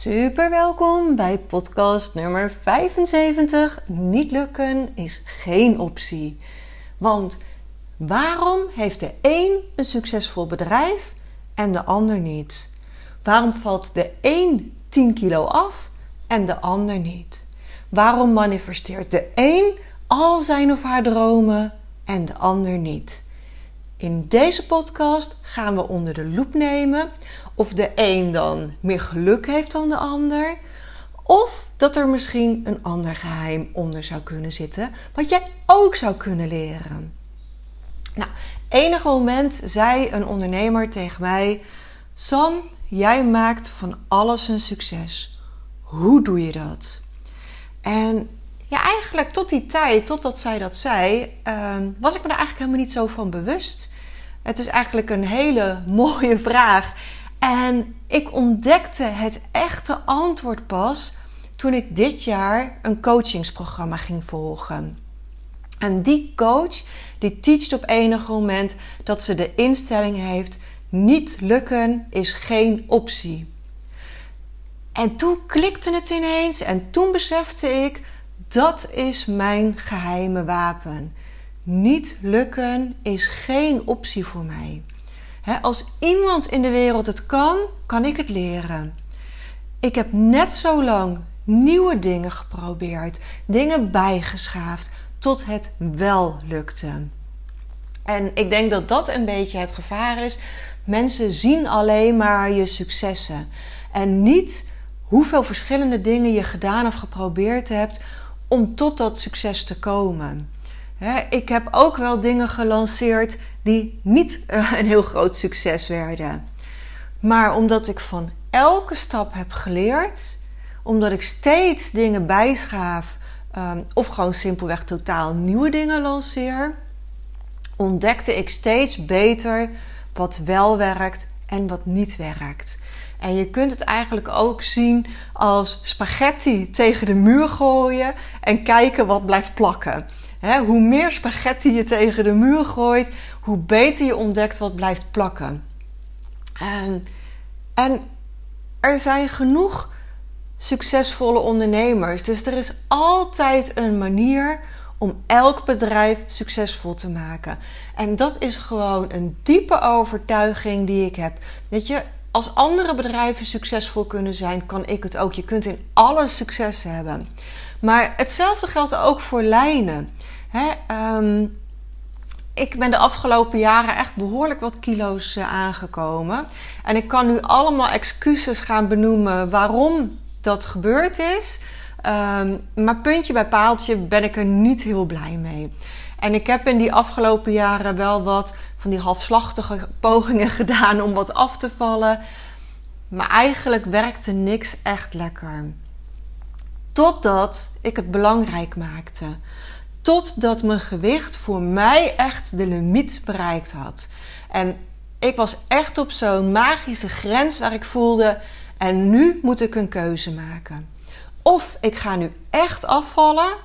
Super welkom bij podcast nummer 75. Niet lukken is geen optie. Want waarom heeft de een een succesvol bedrijf en de ander niet? Waarom valt de een 10 kilo af en de ander niet? Waarom manifesteert de een al zijn of haar dromen en de ander niet? In deze podcast gaan we onder de loep nemen of de een dan meer geluk heeft dan de ander, of dat er misschien een ander geheim onder zou kunnen zitten, wat jij ook zou kunnen leren. Nou, enige moment zei een ondernemer tegen mij: San, jij maakt van alles een succes. Hoe doe je dat? En ja, eigenlijk tot die tijd, totdat zij dat zei, ehm, was ik me daar eigenlijk helemaal niet zo van bewust. Het is eigenlijk een hele mooie vraag. En ik ontdekte het echte antwoord pas toen ik dit jaar een coachingsprogramma ging volgen. En die coach die teacht op enig moment dat ze de instelling heeft: niet lukken is geen optie. En toen klikte het ineens en toen besefte ik dat is mijn geheime wapen. Niet lukken is geen optie voor mij. Als iemand in de wereld het kan, kan ik het leren. Ik heb net zo lang nieuwe dingen geprobeerd, dingen bijgeschaafd, tot het wel lukte. En ik denk dat dat een beetje het gevaar is. Mensen zien alleen maar je successen en niet hoeveel verschillende dingen je gedaan of geprobeerd hebt om tot dat succes te komen. Ik heb ook wel dingen gelanceerd die niet eh, een heel groot succes werden. Maar omdat ik van elke stap heb geleerd, omdat ik steeds dingen bijschaaf um, of gewoon simpelweg totaal nieuwe dingen lanceer, ontdekte ik steeds beter wat wel werkt en wat niet werkt. En je kunt het eigenlijk ook zien als spaghetti tegen de muur gooien en kijken wat blijft plakken. Hoe meer spaghetti je tegen de muur gooit, hoe beter je ontdekt wat blijft plakken. En, en er zijn genoeg succesvolle ondernemers. Dus er is altijd een manier om elk bedrijf succesvol te maken. En dat is gewoon een diepe overtuiging die ik heb. Dat je, als andere bedrijven succesvol kunnen zijn, kan ik het ook. Je kunt in alles succes hebben. Maar hetzelfde geldt ook voor lijnen. Ehm, ik ben de afgelopen jaren echt behoorlijk wat kilo's uh, aangekomen. En ik kan nu allemaal excuses gaan benoemen waarom dat gebeurd is. Ehm, maar puntje bij paaltje ben ik er niet heel blij mee. En ik heb in die afgelopen jaren wel wat van die halfslachtige pogingen gedaan om wat af te vallen. Maar eigenlijk werkte niks echt lekker. Totdat ik het belangrijk maakte. Totdat mijn gewicht voor mij echt de limiet bereikt had. En ik was echt op zo'n magische grens waar ik voelde: en nu moet ik een keuze maken. Of ik ga nu echt afvallen,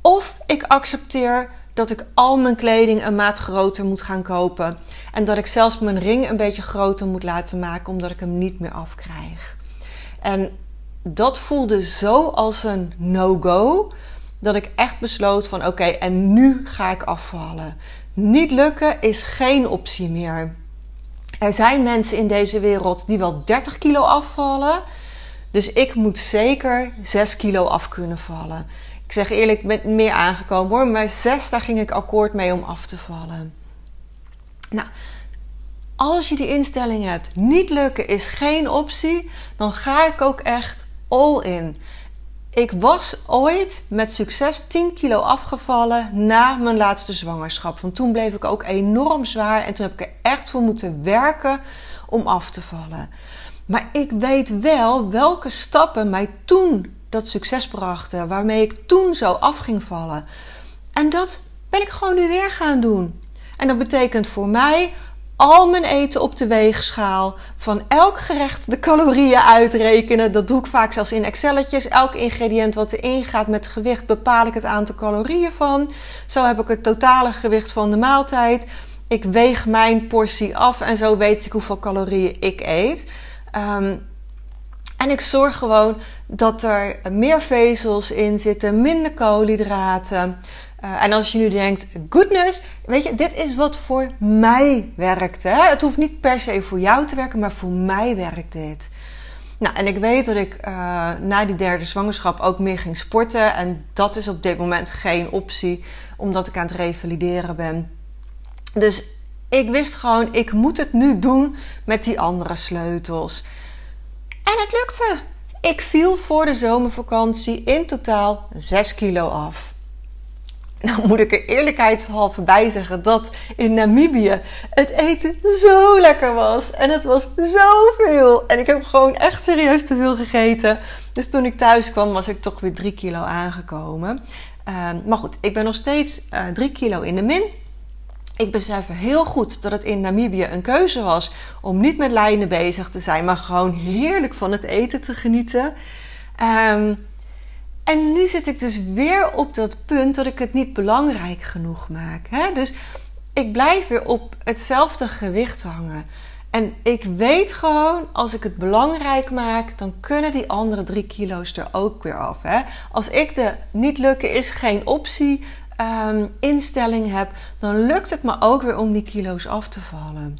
of ik accepteer dat ik al mijn kleding een maat groter moet gaan kopen. En dat ik zelfs mijn ring een beetje groter moet laten maken, omdat ik hem niet meer afkrijg. En dat voelde zo als een no-go, dat ik echt besloot van oké, en nu ga ik afvallen. Niet lukken is geen optie meer. Er zijn mensen in deze wereld die wel 30 kilo afvallen. Dus ik moet zeker 6 kilo af kunnen vallen. Ik zeg eerlijk, ik ben meer aangekomen hoor. Maar 6, daar ging ik akkoord mee om af te vallen. Nou, als je die instelling hebt, niet lukken is geen optie. Dan ga ik ook echt all in. Ik was ooit met succes 10 kilo afgevallen na mijn laatste zwangerschap. Want toen bleef ik ook enorm zwaar en toen heb ik er echt voor moeten werken om af te vallen. Maar ik weet wel welke stappen mij toen dat succes brachten, waarmee ik toen zo af ging vallen. En dat ben ik gewoon nu weer gaan doen. En dat betekent voor mij al mijn eten op de weegschaal. Van elk gerecht de calorieën uitrekenen. Dat doe ik vaak zelfs in Excelletjes. Elk ingrediënt wat erin gaat met gewicht bepaal ik het aantal calorieën van. Zo heb ik het totale gewicht van de maaltijd. Ik weeg mijn portie af en zo weet ik hoeveel calorieën ik eet. Ehm, en ik zorg gewoon dat er meer vezels in zitten, minder koolhydraten. Uh, en als je nu denkt, goodness, weet je, dit is wat voor mij werkt. Hè? Het hoeft niet per se voor jou te werken, maar voor mij werkt dit. Nou, en ik weet dat ik uh, na die derde zwangerschap ook meer ging sporten. En dat is op dit moment geen optie, omdat ik aan het revalideren ben. Dus ik wist gewoon, ik moet het nu doen met die andere sleutels. En het lukte. Ik viel voor de zomervakantie in totaal 6 kilo af. Nou moet ik er eerlijkheidshalve bij zeggen dat in Namibië het eten zo lekker was. En het was zoveel. En ik heb gewoon echt serieus te veel gegeten. Dus toen ik thuis kwam was ik toch weer 3 kilo aangekomen. Uh, maar goed, ik ben nog steeds uh, eh, 3 kilo in de min. Ik besef heel goed dat het in Namibië een keuze was om niet met lijnen bezig te zijn, maar gewoon heerlijk van het eten te genieten. Um, en nu zit ik dus weer op dat punt dat ik het niet belangrijk genoeg maak. Hè? Dus ik blijf weer op hetzelfde gewicht hangen. En ik weet gewoon, als ik het belangrijk maak, dan kunnen die andere drie kilo's er ook weer af. Hè? Als ik de niet lukken is geen optie um, instelling heb, dan lukt het me ook weer om die kilo's af te vallen.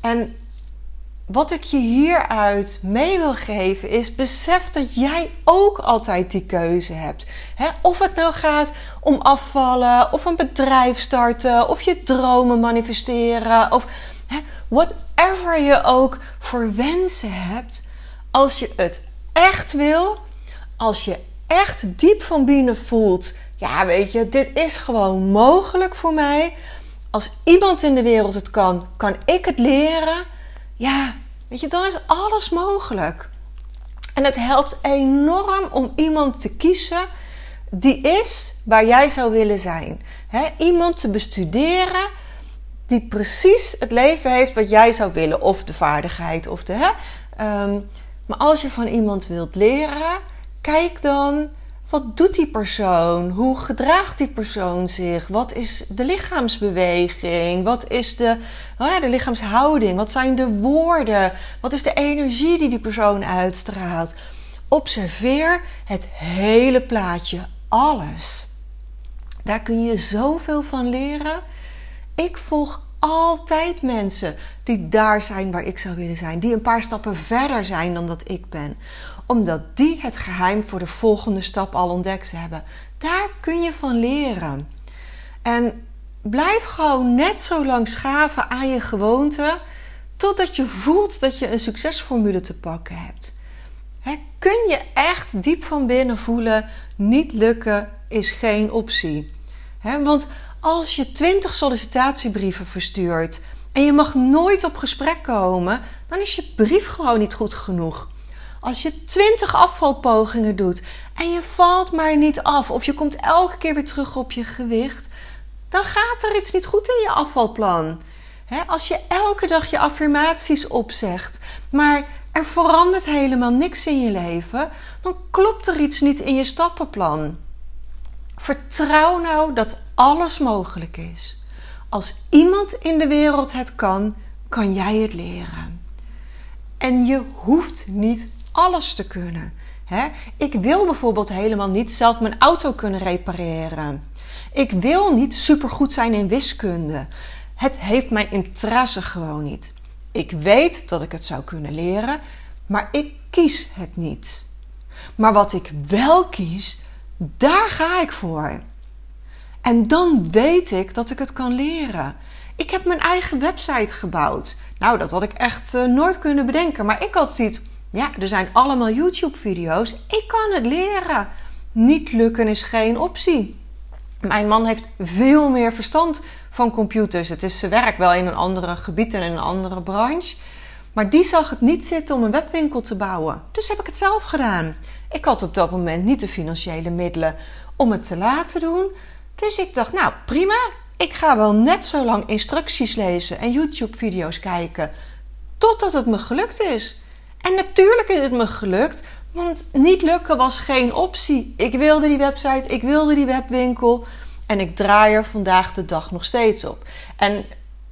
En wat ik je hieruit mee wil geven is: besef dat jij ook altijd die keuze hebt. of het nou gaat om afvallen, of een bedrijf starten, of je dromen manifesteren, of whatever je ook voor wensen hebt. Als je het echt wil, als je echt diep van binnen voelt: ja, weet je, dit is gewoon mogelijk voor mij. Als iemand in de wereld het kan, kan ik het leren ja, weet je, dan is alles mogelijk. En het helpt enorm om iemand te kiezen die is waar jij zou willen zijn. iemand te bestuderen die precies het leven heeft wat jij zou willen, of de vaardigheid, of de. Ehm, maar als je van iemand wilt leren, kijk dan wat doet die persoon? Hoe gedraagt die persoon zich? Wat is de lichaamsbeweging? Wat is de, oh de lichaamshouding? Wat zijn de woorden? Wat is de energie die die persoon uitstraalt? Observeer het hele plaatje, alles. Daar kun je zoveel van leren. Ik volg altijd mensen die daar zijn waar ik zou willen zijn, die een paar stappen verder zijn dan dat ik ben omdat die het geheim voor de volgende stap al ontdekt hebben. Daar kun je van leren. En blijf gewoon net zo lang schaven aan je gewoonte totdat je voelt dat je een succesformule te pakken hebt. kun je echt diep van binnen voelen, niet lukken is geen optie. want als je 20 sollicitatiebrieven verstuurt en je mag nooit op gesprek komen, dan is je brief gewoon niet goed genoeg. Als je 20 afvalpogingen doet en je valt maar niet af of je komt elke keer weer terug op je gewicht, dan gaat er iets niet goed in je afvalplan. als je elke dag je affirmaties opzegt, maar er verandert helemaal niks in je leven, dan klopt er iets niet in je stappenplan. Vertrouw nou dat alles mogelijk is. Als iemand in de wereld het kan, kan jij het leren. En je hoeft niet alles te kunnen. Ik wil bijvoorbeeld helemaal niet zelf mijn auto kunnen repareren. Ik wil niet supergoed zijn in wiskunde. Het heeft mijn interesse gewoon niet. Ik weet dat ik het zou kunnen leren, maar ik kies het niet. Maar wat ik wel kies, daar ga ik voor. En dan weet ik dat ik het kan leren. Ik heb mijn eigen website gebouwd. Nou, dat had ik echt uh, nooit kunnen bedenken. Maar ik had zoiets ja, er zijn allemaal YouTube-video's. Ik kan het leren. niet lukken is geen optie. Mijn man heeft veel meer verstand van computers. Het is zijn werk wel in een andere gebied en in een andere branche. Maar die zag het niet zitten om een webwinkel te bouwen. Dus heb ik het zelf gedaan. Ik had op dat moment niet de financiële middelen om het te laten doen. Dus ik dacht, nou prima, ik ga wel net zo lang instructies lezen en YouTube-video's kijken totdat het me gelukt is. En natuurlijk is het me gelukt, want niet lukken was geen optie. Ik wilde die website, ik wilde die webwinkel en ik draai er vandaag de dag nog steeds op. En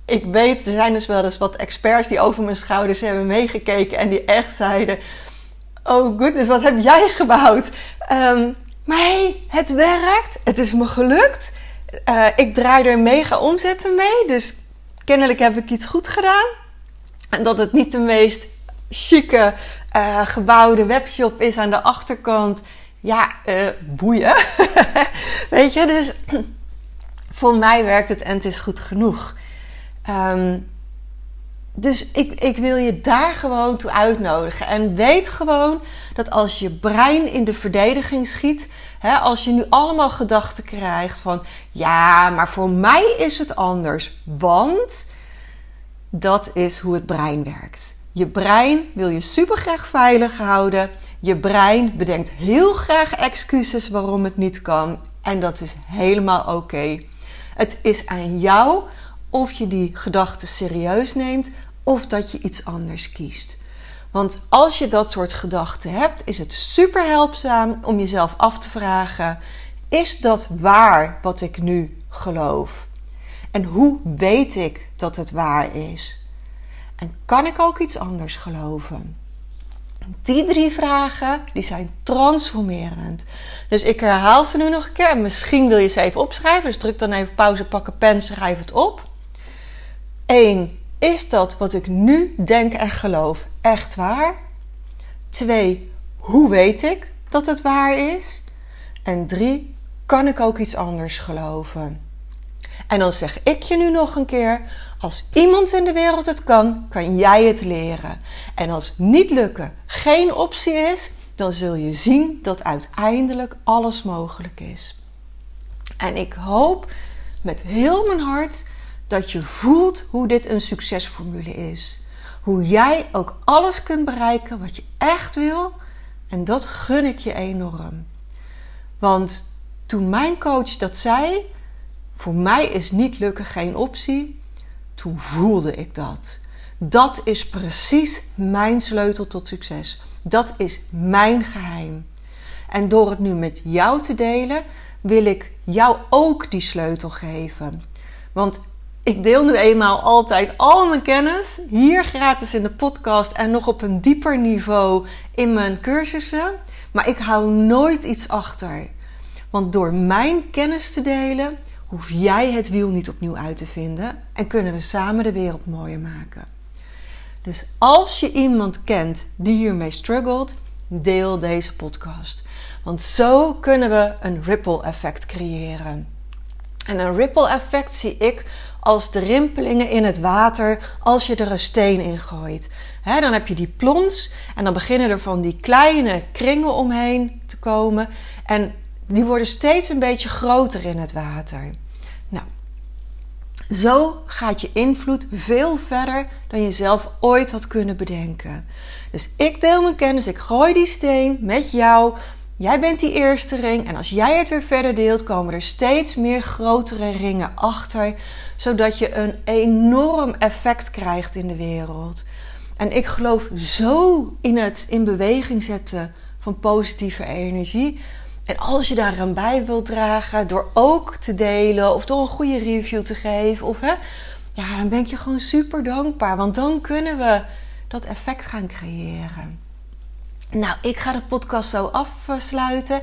ik weet, er zijn dus wel eens wat experts die over mijn schouders hebben meegekeken en die echt zeiden: Oh goodness, wat heb jij gebouwd? Um, maar hé, hey, het werkt. Het is me gelukt. Uh, ik draai er mega omzetten mee. Dus kennelijk heb ik iets goed gedaan. En dat het niet de meest chique uh, gebouwde webshop is aan de achterkant. Ja, uh, boeien. Weet je, dus voor mij werkt het en het is goed genoeg. Um, dus ik, ik wil je daar gewoon toe uitnodigen. En weet gewoon dat als je brein in de verdediging schiet, hè, als je nu allemaal gedachten krijgt van ja, maar voor mij is het anders. Want dat is hoe het brein werkt. Je brein wil je super graag veilig houden. Je brein bedenkt heel graag excuses waarom het niet kan. En dat is helemaal oké. Het is aan jou of je die gedachten serieus neemt of dat je iets anders kiest. Want als je dat soort gedachten hebt, is het super helpzaam om jezelf af te vragen: is dat waar wat ik nu geloof? En hoe weet ik dat het waar is? En kan ik ook iets anders geloven? Die drie vragen die zijn transformerend. Dus ik herhaal ze nu nog een keer. misschien wil je ze even opschrijven. Dus druk dan even pauze, pak een pen, schrijf het op. 1. Is dat wat ik nu denk en geloof echt waar? 2. Hoe weet ik dat het waar is? En 3. Kan ik ook iets anders geloven? En dan zeg ik je nu nog een keer: als iemand in de wereld het kan, kan jij het leren. En als niet lukken geen optie is, dan zul je zien dat uiteindelijk alles mogelijk is. En ik hoop met heel mijn hart dat je voelt hoe dit een succesformule is. Hoe jij ook alles kunt bereiken wat je echt wil. En dat gun ik je enorm. Want toen mijn coach dat zei, voor mij is niet lukken geen optie, toen voelde ik dat. Dat is precies mijn sleutel tot succes. Dat is mijn geheim. En door het nu met jou te delen, wil ik jou ook die sleutel geven. Want ik deel nu eenmaal altijd al mijn kennis hier gratis in de podcast en nog op een dieper niveau in mijn cursussen. Maar ik hou nooit iets achter. Want door mijn kennis te delen, hoef jij het wiel niet opnieuw uit te vinden en kunnen we samen de wereld mooier maken. Dus als je iemand kent die hiermee struggelt, deel deze podcast. Want zo kunnen we een ripple effect creëren. En een ripple effect zie ik als de rimpelingen in het water als je er een steen in gooit. dan heb je die plons en dan beginnen er van die kleine kringen omheen te komen. En die worden steeds een beetje groter in het water. Nou, zo gaat je invloed veel verder dan je zelf ooit had kunnen bedenken. Dus ik deel mijn kennis, ik gooi die steen met jou Jij bent die eerste ring en als jij het weer verder deelt, komen er steeds meer grotere ringen achter, zodat je een enorm effect krijgt in de wereld. En ik geloof zo in het in beweging zetten van positieve energie. En als je daaraan bij wilt dragen, door ook te delen of door een goede review te geven, of hè, ja, dan ben ik je gewoon super dankbaar, want dan kunnen we dat effect gaan creëren. Nou, ik ga de podcast zo afsluiten.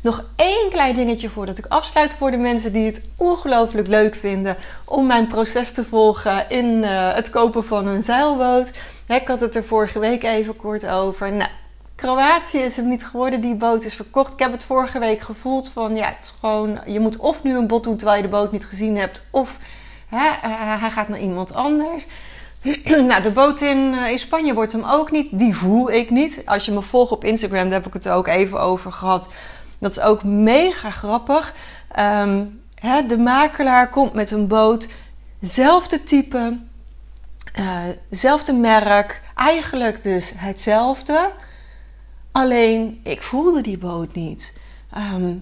Nog één klein dingetje voordat ik afsluit voor de mensen die het ongelooflijk leuk vinden om mijn proces te volgen in uh, het kopen van een zeilboot. Ik had het er vorige week even kort over. Nou, Kroatië is hem niet geworden, die boot is verkocht. Ik heb het vorige week gevoeld van ja, het is gewoon, je moet of nu een bod doen terwijl je de boot niet gezien hebt, of hè, uh, hij gaat naar iemand anders. nou, de boot in, uh, in Spanje wordt hem ook niet. Die voel ik niet. Als je me volgt op Instagram, daar heb ik het ook even over gehad. Dat is ook mega grappig. Ehm, hè, de makelaar komt met een boot, zelfde type, zelfde merk, eigenlijk dus hetzelfde. Alleen ik voelde die boot niet. Ehm,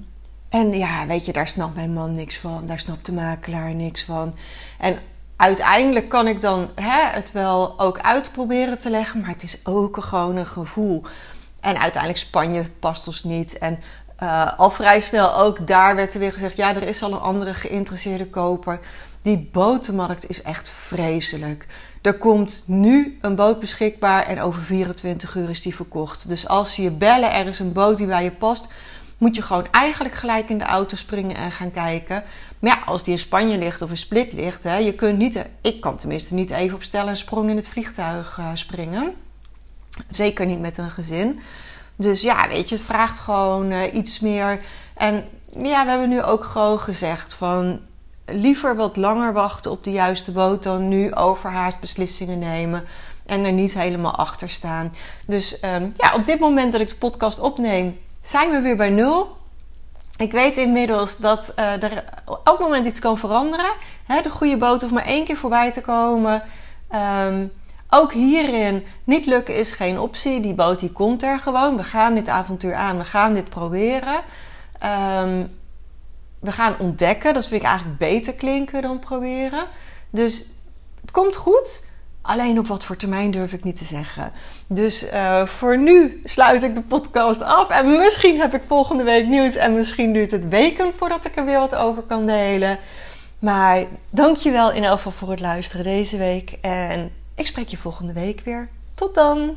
en ja, weet je, daar snapt mijn man niks van, daar snapt de makelaar niks van. En uiteindelijk kan ik dan hè, het wel ook uitproberen te leggen, maar het is ook gewoon een gevoel. En uiteindelijk Spanje past ons niet. En uh, al vrij snel ook daar werd er weer gezegd: ja, er is al een andere geïnteresseerde koper. Die botenmarkt is echt vreselijk. Er komt nu een boot beschikbaar en over 24 uur is die verkocht. Dus als ze je bellen, er is een boot die bij je past, moet je gewoon eigenlijk gelijk in de auto springen en gaan kijken. Maar ja, als die in Spanje ligt of in Split ligt, hè, je kunt niet, ik kan tenminste niet even op stellen en sprong in het vliegtuig uh, springen. Zeker niet met een gezin. Dus ja, weet je, het vraagt gewoon uh, iets meer. En ja, we hebben nu ook gewoon gezegd van liever wat langer wachten op de juiste boot dan nu overhaast beslissingen nemen en er niet helemaal achter staan. Dus um, ja, op dit moment dat ik de podcast opneem, zijn we weer bij nul. Ik weet inmiddels dat uh, er elk moment iets kan veranderen. De goede boot hoeft maar één keer voorbij te komen. Um, ook hierin, niet lukken is geen optie. Die boot die komt er gewoon. We gaan dit avontuur aan. We gaan dit proberen. Um, we gaan ontdekken. Dat vind ik eigenlijk beter klinken dan proberen. Dus het komt goed. Alleen op wat voor termijn durf ik niet te zeggen. Dus uh, voor nu sluit ik de podcast af. En misschien heb ik volgende week nieuws. En misschien duurt het weken voordat ik er weer wat over kan delen. Maar dankjewel in elk geval voor het luisteren deze week. En ik spreek je volgende week weer. Tot dan!